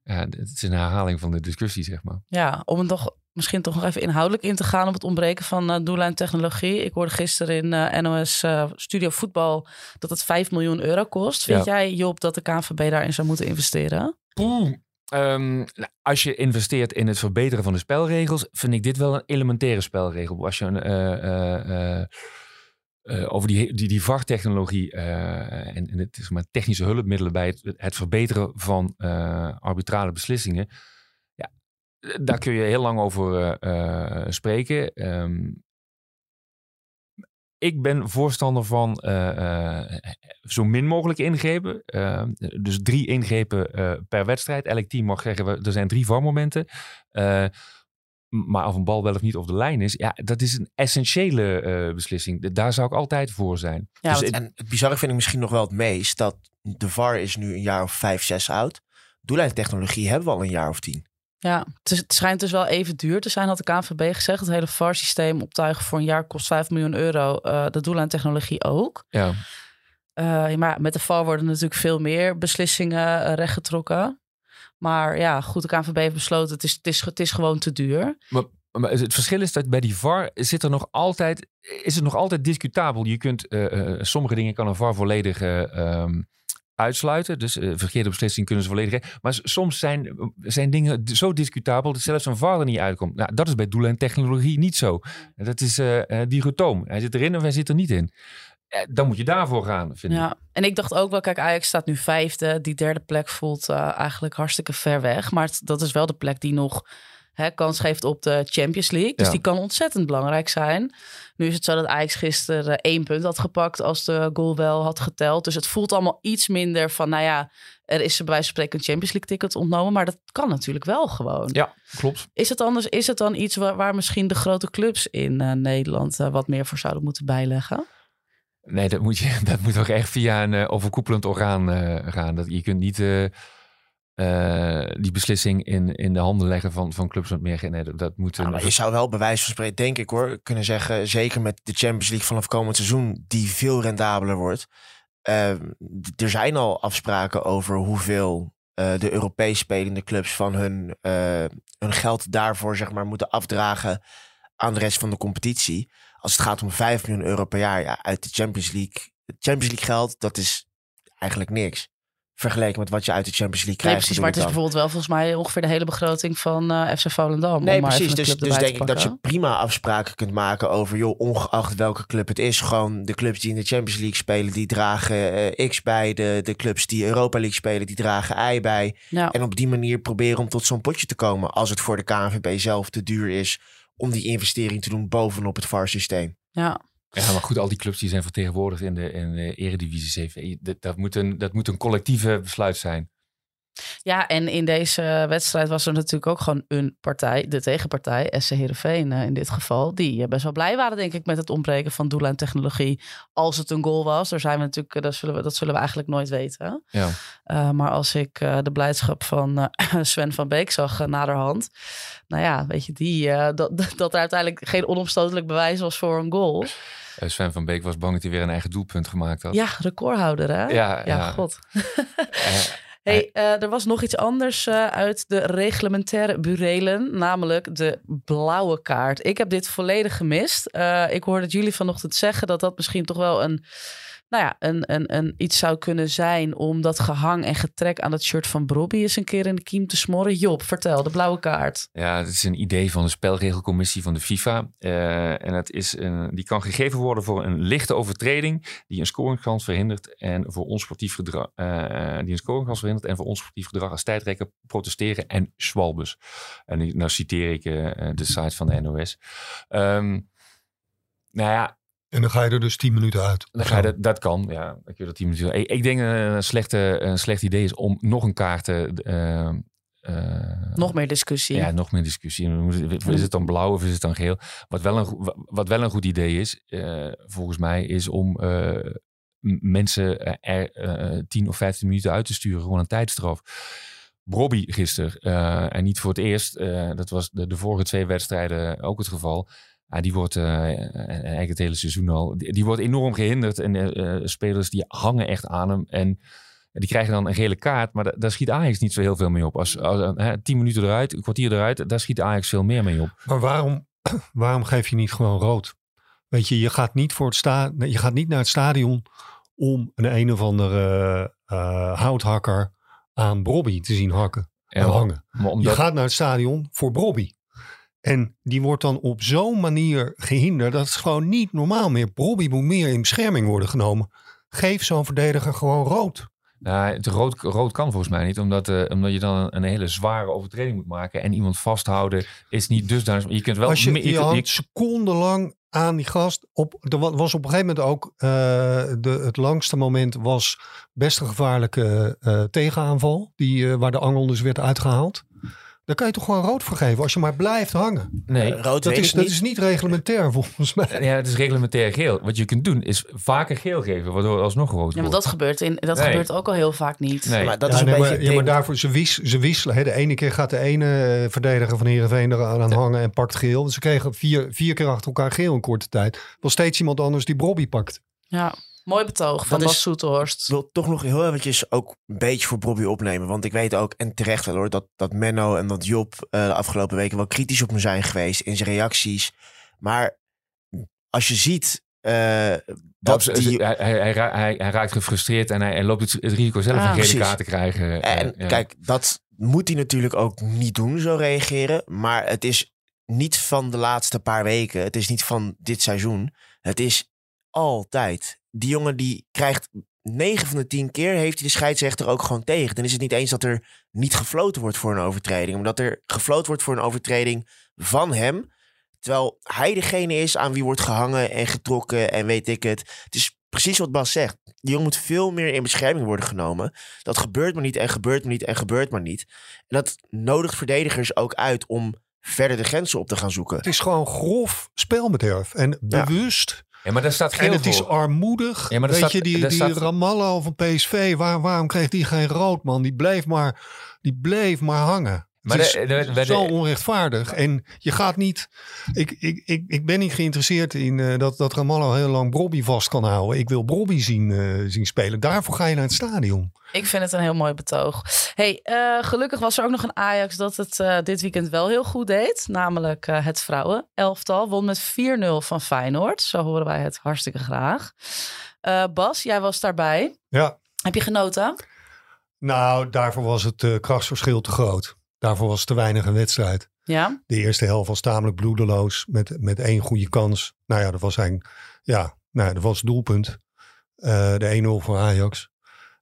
ja, het is een herhaling van de discussie, zeg maar. Ja, om het toch misschien toch nog even inhoudelijk in te gaan op het ontbreken van eh doellijn technologie. Ik hoorde gisteren in eh, NOS eh, Studio Voetbal dat het 5 miljoen euro kost. Vind Ja. jij, Job, dat de KNVB daarin zou moeten investeren? Poeh. Ehm, nou, als je investeert in het verbeteren van de spelregels, vind ik dit wel een elementaire spelregel. Als je een, eh, over die, die, die VAR-technologie eh, en, en het is maar technische hulpmiddelen bij het, het verbeteren van eh, arbitrale beslissingen. Ja, daar kun je heel lang over spreken. Ehm, ik ben voorstander van zo min mogelijk ingrepen. Eh, dus drie ingrepen per wedstrijd. Elk team mag zeggen, er zijn drie VAR-momenten. Maar of een bal wel of niet op de lijn is, ja, dat is een essentiële eh, beslissing. Daar zou ik altijd voor zijn. Ja, Dus En het bizarre vind ik misschien nog wel het meest dat de VAR is nu een jaar of vijf, zes oud. Doellijntechnologie hebben we al een jaar of tien. Ja, het, is- het schijnt dus wel even duur te zijn, had de KNVB gezegd. Het hele VAR-systeem optuigen voor een jaar kost 5 miljoen euro. Eh de doellijntechnologie ook. ja. Eh, maar met de VAR worden natuurlijk veel meer beslissingen rechtgetrokken. Maar ja, goed, de KNVB heeft besloten, het is, het is, het is gewoon te duur. Maar het verschil is dat bij die VAR zit er nog altijd, is het nog altijd discutabel. Je kunt eh, eh, sommige dingen kan een VAR volledig eh, ehm, uitsluiten. Dus verkeerde beslissingen kunnen ze volledig. Maar soms zijn, zijn dingen zo discutabel dat zelfs een VAR er niet uitkomt. Nou, dat is bij doelen en technologie niet zo. Dat is eh, dichotoom. Hij zit erin of hij zit er niet in. Eh, dan moet je daarvoor gaan, vind ik. Ja, en ik dacht ook wel, kijk, Ajax staat nu vijfde. Die derde plek voelt eh, eigenlijk hartstikke ver weg. Maar het- dat is wel de plek die nog hè, kans geeft op de Champions League. Dus Ja. die kan ontzettend belangrijk zijn. Nu is het zo dat Ajax gisteren eh, één punt had gepakt als de goal wel had geteld. Dus het voelt allemaal iets minder van, nou ja, er is ze bij wijze van spreken een Champions League ticket ontnomen. Maar dat kan natuurlijk wel gewoon. Ja, klopt. Is het anders, is het dan iets waar, waar misschien de grote clubs in Nederland wat meer voor zouden moeten bijleggen? Nee, dat moet, je, dat moet toch echt via een eh, overkoepelend orgaan eh, gaan. Dat, je kunt niet eh, die beslissing in, in de handen leggen van, van clubs wat meer. Nee, dat, dat moet Nou, maar je zou wel bij wijze van spreken, denk ik hoor, kunnen zeggen, zeker met de Champions League vanaf komend seizoen, die veel rendabeler wordt. Eh, d- er zijn al afspraken over hoeveel de Europees spelende clubs van hun, hun geld daarvoor zeg maar, moeten afdragen aan de rest van de competitie. Als het gaat om 5 miljoen euro per jaar ja, uit de Champions League. Het Champions League geld, dat is eigenlijk niks. Vergeleken met wat je uit de Champions League Nee, krijgt. precies. Maar het is bijvoorbeeld wel volgens mij ongeveer de hele begroting van eh, FC Volendam. Nee, precies. Dus, dus denk ik dat je prima afspraken kunt maken over, joh, ongeacht welke club het is. Gewoon de clubs die in de Champions League spelen, die dragen eh, X bij. De, de clubs die Europa League spelen, die dragen Y bij. Ja. En op die manier proberen om tot zo'n potje te komen. Als het voor de KNVB zelf te duur is om die investering te doen bovenop het VAR-systeem. ja. ja, maar goed, al die clubs die zijn vertegenwoordigd in de, in de Eredivisie CV. Dat, dat, moet een, dat moet een collectieve besluit zijn. Ja, en in deze wedstrijd was er natuurlijk ook gewoon een partij, de tegenpartij, SC Heerenveen eh, in dit geval, die eh, best wel blij waren denk ik met het ontbreken van doellijntechnologie als het een goal was. Daar zijn we natuurlijk, eh, dat zullen we, dat zullen we eigenlijk nooit weten. Ja. Uh, maar als ik uh, de blijdschap van uh, Sven van Beek zag naderhand. Nou ja, weet je, die, dat, dat er uiteindelijk geen onomstotelijk bewijs was voor een goal. Sven van Beek was bang dat hij weer een eigen doelpunt gemaakt had. Ja, recordhouder hè? Ja, ja, ja. god. Eh, Hey, uh, er was nog iets anders uh, uit de reglementaire burelen, namelijk de blauwe kaart. Ik heb dit volledig gemist. Uh, ik hoorde jullie vanochtend zeggen dat dat misschien toch wel een, nou ja, een, een, een iets zou kunnen zijn om dat gehang en getrek aan het shirt van Brobby eens een keer in de kiem te smoren. Job, vertel, de blauwe kaart. Ja, het is een idee van de spelregelcommissie van de FIFA. Uh, en het is een, die kan gegeven worden voor een lichte overtreding die een scoringskans verhindert en voor onsportief gedrag, uh, die een scoringskans verhindert en voor onsportief gedrag als tijdrekker, protesteren en zwalbes. En die, nou citeer ik uh, de site van de NOS. Um, nou ja, en dan ga je er dus 10 minuten uit. Dan ga je dat, dat kan, ja. Ik, dat 10 minuten. Ik, ik denk dat een, slechte, een slecht idee is om nog een kaart te, uh, eh, Nog meer discussie. Ja, nog meer discussie. Is het dan blauw of is het dan geel? Wat wel een, wat wel een goed idee is, eh, volgens mij, is om eh, mensen er eh, 10 of 15 minuten uit te sturen. Gewoon een tijdstraf. Bobby gisteren, eh, en niet voor het eerst, eh, dat was de, de vorige twee wedstrijden ook het geval. Ja, die wordt eh, en eigenlijk het hele seizoen al, die, die wordt enorm gehinderd. En eh, eh, spelers die hangen echt aan hem. En die krijgen dan een gele kaart, maar da- daar schiet Ajax niet zo heel veel mee op. Als, 10 minuten eruit, een kwartier eruit, daar schiet Ajax veel meer mee op. Maar waarom, waarom geef je niet gewoon rood? Weet je, je gaat niet, voor het sta je gaat niet naar het stadion om een een of andere eh, houthakker aan Brobby te zien hakken en hangen. Maar Je gaat naar het stadion voor Brobby. En die wordt dan op zo'n manier gehinderd. Dat is gewoon niet normaal meer. Brobby moet meer in bescherming worden genomen. Geef zo'n verdediger gewoon rood. Nou, het rood, rood kan volgens mij niet, omdat, eh, omdat je dan een, een hele zware overtreding moet maken. En iemand vasthouden is niet dusdanig. Je kunt wel. Als je, je, hangt secondenlang aan die gast. Op, er wa- was op een gegeven moment ook eh, de, het langste moment was best een gevaarlijke eh, tegenaanval. Die, waar de angel dus werd uitgehaald. Daar kan je toch gewoon rood voor geven als je maar blijft hangen. nee, Eh, rood Dat is, dat niet. is niet reglementair volgens mij. ja, het is reglementair geel. Wat je kunt doen is vaker geel geven, waardoor het alsnog rood Ja, maar wordt. dat gebeurt, in, dat Nee. gebeurt ook al heel vaak niet. Nee. Maar dat ja, is een nee, beetje maar, ja, maar daarvoor, ze, ze wisselen. Hè. De ene keer gaat de ene eh, verdediger van Heerenveen eraan aan hangen en pakt geel. Ze kregen vier, vier keer achter elkaar geel in korte tijd. Wel steeds iemand anders die Brobby pakt. Ja, mooi betoog van Dat Bas Soeterhorst. Ik wil toch nog heel eventjes ook een beetje voor Bobby opnemen. Want ik weet ook, en terecht wel hoor, dat, dat Menno en dat Job eh, de afgelopen weken wel kritisch op me zijn geweest in zijn reacties. Maar als je ziet eh, dat Dat, die... hij, hij, hij, hij, raakt gefrustreerd en hij, hij loopt het, het risico zelf Ah, een gele kaart te krijgen. En Eh, ja. kijk, dat moet hij natuurlijk ook niet doen, zo reageren. Maar het is niet van de laatste paar weken. Het is niet van dit seizoen. Het is altijd. Die jongen die krijgt 9 van de 10 keer heeft hij de scheidsrechter ook gewoon tegen. Dan is het niet eens dat er niet gefloten wordt voor een overtreding. Omdat er gefloten wordt voor een overtreding van hem. Terwijl hij degene is aan wie wordt gehangen en getrokken en weet ik het. Het is precies wat Bas zegt. Die jongen moet veel meer in bescherming worden genomen. Dat gebeurt maar niet en gebeurt maar niet en gebeurt maar niet. En dat nodigt verdedigers ook uit om verder de grenzen op te gaan zoeken. Het is gewoon grof spelbederf. En bewust. Ja, maar daar staat geel En het is armoedig. Ja, maar Weet staat- je, die, die staat- Ramallo van PSV, waar, waarom kreeg die geen rood, man? Die bleef maar, die bleef maar hangen. Maar het is de- de- de- zo onrechtvaardig. En je gaat niet... Ik, ik, ik, ik ben niet geïnteresseerd in eh, dat, dat Ramallo heel lang Brobby vast kan houden. Ik wil Brobby zien, eh, zien spelen. Daarvoor ga je naar het stadion. Ik vind het een heel mooi betoog. Hey, eh, gelukkig was er ook nog een Ajax dat het eh, dit weekend wel heel goed deed. Namelijk eh, het vrouwen. Elftal won met 4-0 van Feyenoord. Zo horen wij het hartstikke graag. Eh, Bas, jij was daarbij. Ja. Heb je genoten? Nou, daarvoor was het eh, krachtsverschil te groot. Daarvoor was te weinig een wedstrijd. Ja? De eerste helft was tamelijk bloedeloos met, met één goede kans. Nou ja, dat was eigenlijk, ja, nou, ja, dat was het doelpunt. Eh, de 1-0 voor Ajax.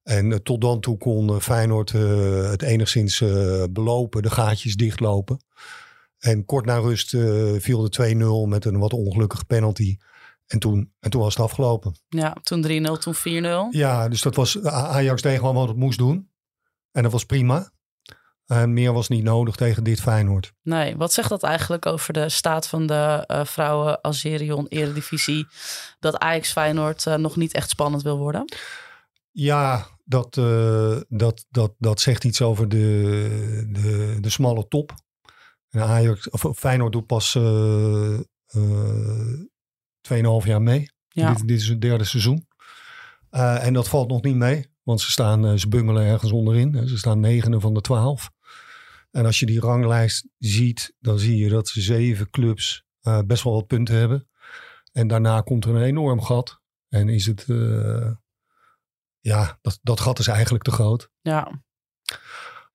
En eh, tot dan toe kon eh, Feyenoord het enigszins belopen, de gaatjes dichtlopen. En kort na rust viel de 2-0 met een wat ongelukkige penalty. En toen, en toen was het afgelopen. Ja, toen 3-0, toen 4-0. Ja, dus dat was, Ajax deed gewoon wat het moest doen. En dat was prima. En meer was niet nodig tegen dit Feyenoord. Nee, wat zegt dat eigenlijk over de staat van de eh, vrouwen Azerion Eredivisie? Dat Ajax Feyenoord eh, nog niet echt spannend wil worden? Ja, dat, eh, dat, dat, dat zegt iets over de, de, de smalle top. En Ajax, of Feyenoord doet pas eh eh, 2,5 jaar mee. Ja. Dit, dit is het derde seizoen. Eh, en dat valt nog niet mee. Want ze, staan, eh, ze bungelen ergens onderin. Ze staan negende van de twaalf. En als je die ranglijst ziet, dan zie je dat ze zeven clubs eh, best wel wat punten hebben. En daarna komt er een enorm gat. En is het... eh, ja, dat, dat gat is eigenlijk te groot. Ja,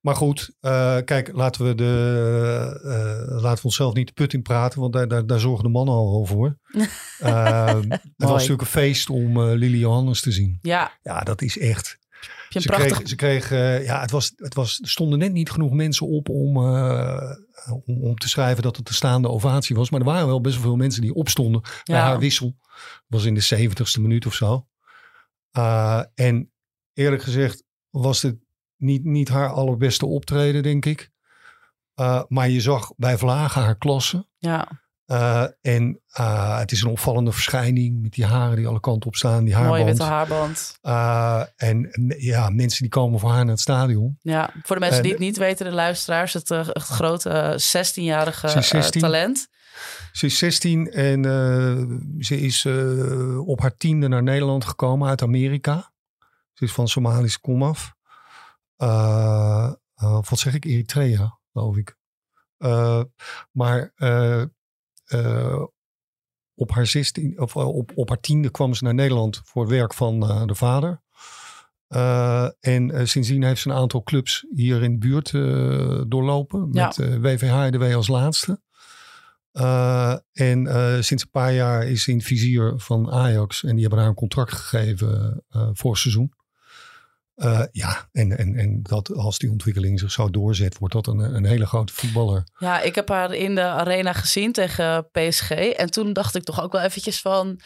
Maar goed, eh, kijk, laten we, de, eh, laten we onszelf niet de put in praten, want daar, daar, daar zorgen de mannen al wel voor. Eh, het was natuurlijk een feest om Lily Johannes te zien. ja. Ja, dat is echt. Ze prachtig... kregen, ze kregen eh, ja, het was, het was, er stonden net niet genoeg mensen op om, om, om te schrijven dat het een staande ovatie was. Maar er waren wel best wel veel mensen die opstonden bij haar wissel. Dat was in de zeventigste minuut of zo. En eerlijk gezegd was het niet, niet haar allerbeste optreden, denk ik. Eh, maar je zag bij Vlagen haar klasse. Ja, Eh, en eh, het is een opvallende verschijning met die haren die alle kanten op staan. Die haarband. mooie witte haarband. En ja, mensen die komen voor haar naar het stadion. Ja, voor de mensen En- die het niet weten, de luisteraars, het, het grote eh, 16-jarige Ze is eh, 16. talent. Ze is 16 en ze is op haar tiende naar Nederland gekomen uit Amerika. Ze is van Somalische komaf. Eh, eh, wat zeg ik? Eritrea, geloof ik. Eh, maar op, haar 16, of, op, op haar tiende kwam ze naar Nederland voor werk van de vader. En sindsdien heeft ze een aantal clubs hier in de buurt doorlopen. Met WVH als laatste. En sinds een paar jaar is ze in het vizier van Ajax. En die hebben haar een contract gegeven voor het seizoen. Eh, ja, en, en, en dat als die ontwikkeling zich zo doorzet, wordt dat een, een hele grote voetballer. Ja, ik heb haar in de arena gezien tegen PSG. En toen dacht ik toch ook wel eventjes van...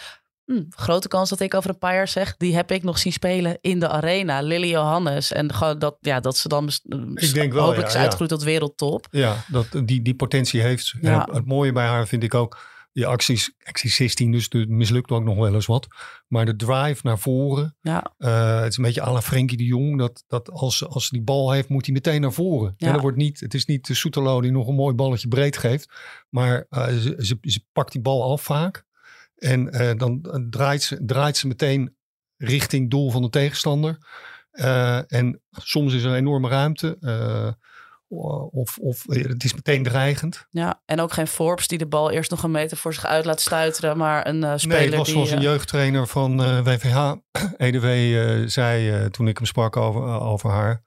hm, grote kans dat ik over een paar jaar zeg... die heb ik nog zien spelen in de arena. Lily Johannes. En gewoon dat, ja, dat ze dan Ik denk wel, hopelijk ja, ja. uitgegroeid tot wereldtop. Ja, dat, die, die potentie heeft ze. Ja. En het mooie bij haar vind ik ook, die acties, actie 16, dus het mislukt ook nog wel eens wat. Maar de drive naar voren, Ja, eh, het is een beetje à la Frenkie de Jong. Dat, dat als, als ze die bal heeft, moet hij meteen naar voren. Ja. En wordt niet, het is niet de Soetelo die nog een mooi balletje breed geeft. Maar eh, ze, ze, ze pakt die bal af vaak. En eh, dan draait ze, draait ze meteen richting doel van de tegenstander. En soms is er een enorme ruimte. Eh, of, of eh, het is meteen dreigend. ja, en ook geen Forbes die de bal eerst nog een meter voor zich uit laat stuiteren. Maar een eh, speler Nee, het was die... zoals een jeugdtrainer van eh, WVH, EDW, eh, zei toen ik hem sprak over, over haar.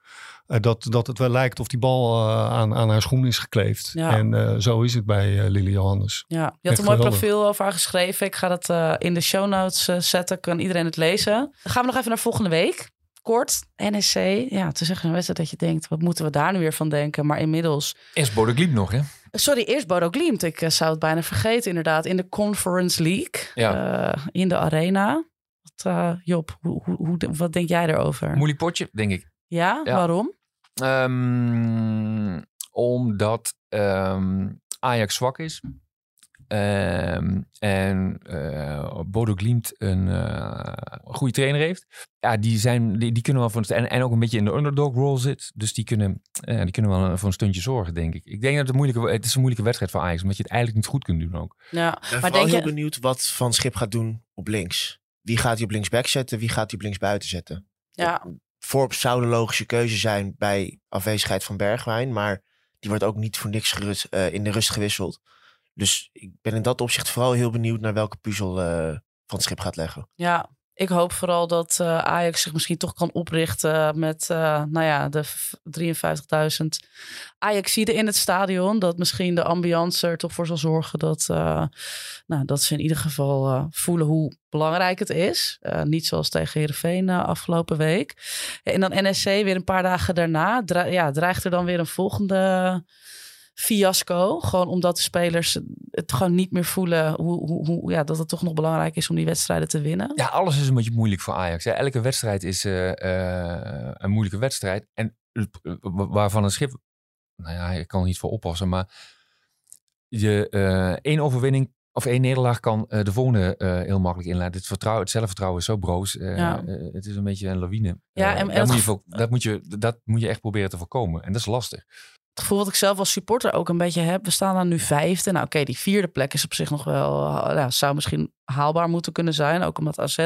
dat, dat het wel lijkt of die bal aan, aan haar schoen is gekleefd. Ja. En zo is het bij Lily Johannes. Ja, je had Echt een mooi geweldig. profiel over haar geschreven. Ik ga dat in de show notes zetten. Kan iedereen het lezen. Dan gaan we nog even naar volgende week. Kort, NSC. Ja, is echt een wedstrijd dat je denkt, wat moeten we daar nu weer van denken? Maar inmiddels... Eerst Bodo Glimt nog, hè? Sorry, eerst Bodo Glimt. Ik eh, zou het bijna vergeten inderdaad. In de Conference League. Ja. eh, in de arena. Wat, eh, Job, hoe, hoe, wat denk jij erover? Moeilijk potje, denk ik. Ja, Ja. waarom? Ehm, omdat ehm, Ajax zwak is. Ehm, en eh Bodo Glimt een eh, goede trainer heeft. Ja, die, zijn, die, die kunnen wel voor een, en, en ook een beetje in de underdog role zit. Dus die kunnen, eh, die kunnen wel voor een stuntje zorgen, denk ik. Ik denk dat het, een moeilijke, het is een moeilijke wedstrijd voor Ajax. Omdat je het eigenlijk niet goed kunt doen ook. Ja, Ik ben maar vooral denk heel je... benieuwd wat Van Schip gaat doen op links. Wie gaat hij op linksback zetten? Wie gaat hij op linksbuiten zetten? Ja, Forbes zou de logische keuze zijn bij afwezigheid van Bergwijn. Maar die wordt ook niet voor niks gerust, eh, in de rust gewisseld. Dus ik ben in dat opzicht vooral heel benieuwd naar welke puzzel eh, Van Schip gaat leggen. Ja, ik hoop vooral dat eh, Ajax zich misschien toch kan oprichten met, eh, nou ja, de v- 53.000 Ajaxiden in het stadion. Dat misschien de ambiance er toch voor zal zorgen dat, nou, dat ze in ieder geval voelen hoe belangrijk het is. Niet zoals tegen Heerenveen afgelopen week. En dan NSC weer een paar dagen daarna. Ja, dreigt er dan weer een volgende fiasco. Gewoon omdat de spelers het gewoon niet meer voelen hoe, hoe, hoe, ja, dat het toch nog belangrijk is om die wedstrijden te winnen. Ja, alles is een beetje moeilijk voor Ajax. Hè. Elke wedstrijd is eh, eh, een moeilijke wedstrijd. En eh, wa- waarvan een schip... Nou ja, ik kan er niet voor oppassen, maar... Je één overwinning of één nederlaag kan de volgende heel makkelijk inleiden. Het, vertrouwen, het zelfvertrouwen is zo broos. Ja. het is een beetje een lawine. Ja, en- en dat, het moet je, gevo- voor- dat, moet je, dat moet je echt proberen te voorkomen. En dat is lastig. Het gevoel wat ik zelf als supporter ook een beetje heb. We staan dan nu vijfde. Nou oké, die vierde plek is op zich nog wel... ja, zou misschien haalbaar moeten kunnen zijn. Ook omdat AZ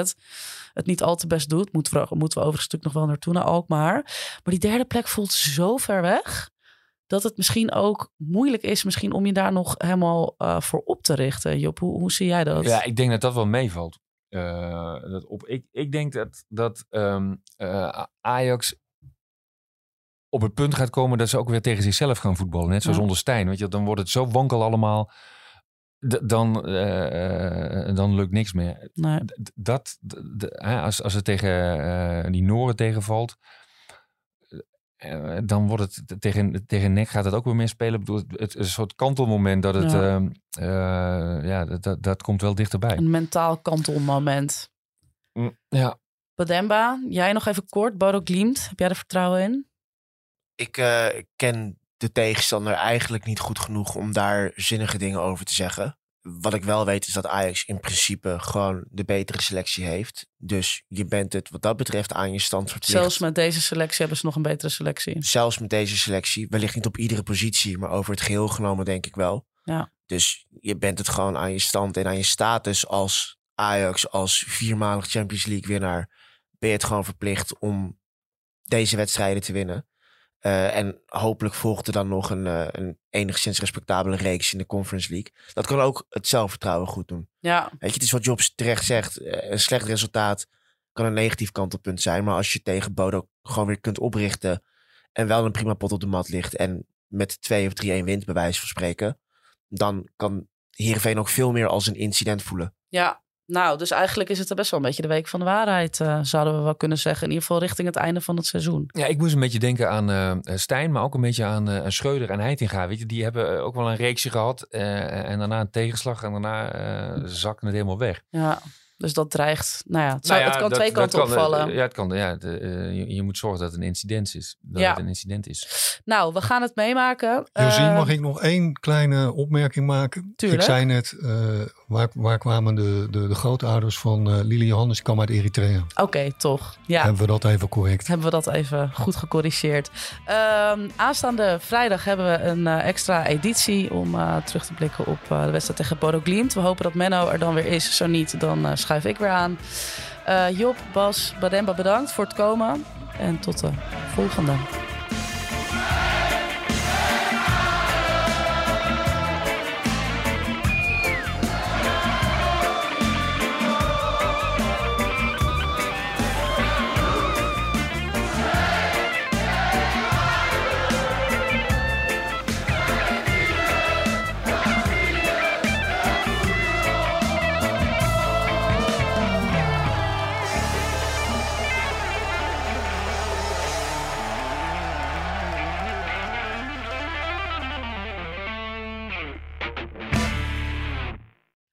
het niet al te best doet. Moeten we, moeten we overigens natuurlijk nog wel naartoe naar Alkmaar. Maar die derde plek voelt zo ver weg... dat het misschien ook moeilijk is misschien om je daar nog helemaal eh, voor op te richten. Job, hoe, hoe zie jij dat? Ja, ik denk dat dat wel meevalt. Eh, dat op, ik, ik denk dat, dat ehm, eh, Ajax op het punt gaat komen dat ze ook weer tegen zichzelf gaan voetballen. Net zoals Ja. onder Stijn. Weet je, dan wordt het zo wankel allemaal. Dan, eh, dan lukt niks meer. Nee. Dat, als, als het tegen eh, die Noren tegenvalt. eh, dan wordt het tegen, tegen nek gaat het ook weer meer spelen. Bedoel, het, een soort kantelmoment dat het. Ja. ehm, eh, ja, dat, dat, dat komt wel dichterbij. Een mentaal kantelmoment. Ja, Bademba, jij nog even kort. Bodo Glimt, heb jij er vertrouwen in? Ik eh, ken de tegenstander eigenlijk niet goed genoeg om daar zinnige dingen over te zeggen. Wat ik wel weet is dat Ajax in principe gewoon de betere selectie heeft. Dus je bent het wat dat betreft aan je stand verplicht. Zelfs met deze selectie hebben ze nog een betere selectie. Zelfs met deze selectie, wellicht niet op iedere positie, maar over het geheel genomen denk ik wel. Ja. Dus je bent het gewoon aan je stand en aan je status als Ajax, als viermalig Champions League winnaar, ben je het gewoon verplicht om deze wedstrijden te winnen. Uh, en hopelijk volgt er dan nog een, uh, een enigszins respectabele reeks in de Conference League. Dat kan ook het zelfvertrouwen goed doen. Ja. Weet je, het is wat Jobs terecht zegt. Uh, een slecht resultaat kan een negatief kantelpunt zijn. Maar als je tegen Bodo gewoon weer kunt oprichten. En wel een prima pot op de mat ligt. En met 2 of 3-1 wint, bij wijze van spreken. Dan kan Heerenveen ook veel meer als een incident voelen. Ja, nou, dus eigenlijk is het er best wel een beetje de week van de waarheid, uh, zouden we wel kunnen zeggen. In ieder geval richting het einde van het seizoen. Ja, ik moest een beetje denken aan uh, Stijn, maar ook een beetje aan, uh, aan Schreuder en Heitinga. Weet je, die hebben ook wel een reeksje gehad en daarna een tegenslag en daarna zakte het helemaal weg. Ja. Dus dat dreigt, nou ja, het, zou, nou ja, het kan dat, twee kanten kan, opvallen. Ja, het kan, ja de, je, je, moet zorgen dat het een incident is. Dat ja. het een incident is. Nou, we gaan het meemaken. Josien, Uh, mag ik nog één kleine opmerking maken? Tuurlijk. Ik zei net, uh, waar, waar kwamen de, de, de grootouders van uh, Lili Johannes? Die kwam uit Eritrea. Oké, okay, toch. Ja. Hebben we dat even correct? Hebben we dat even goed gecorrigeerd. Um, aanstaande vrijdag hebben we een uh, extra editie om uh, terug te blikken op de wedstrijd tegen Bodo Glimt. We hopen dat Menno er dan weer is. Zo niet, dan schuif ik weer aan. Job, Bas, Bademba bedankt voor het komen. En tot de volgende.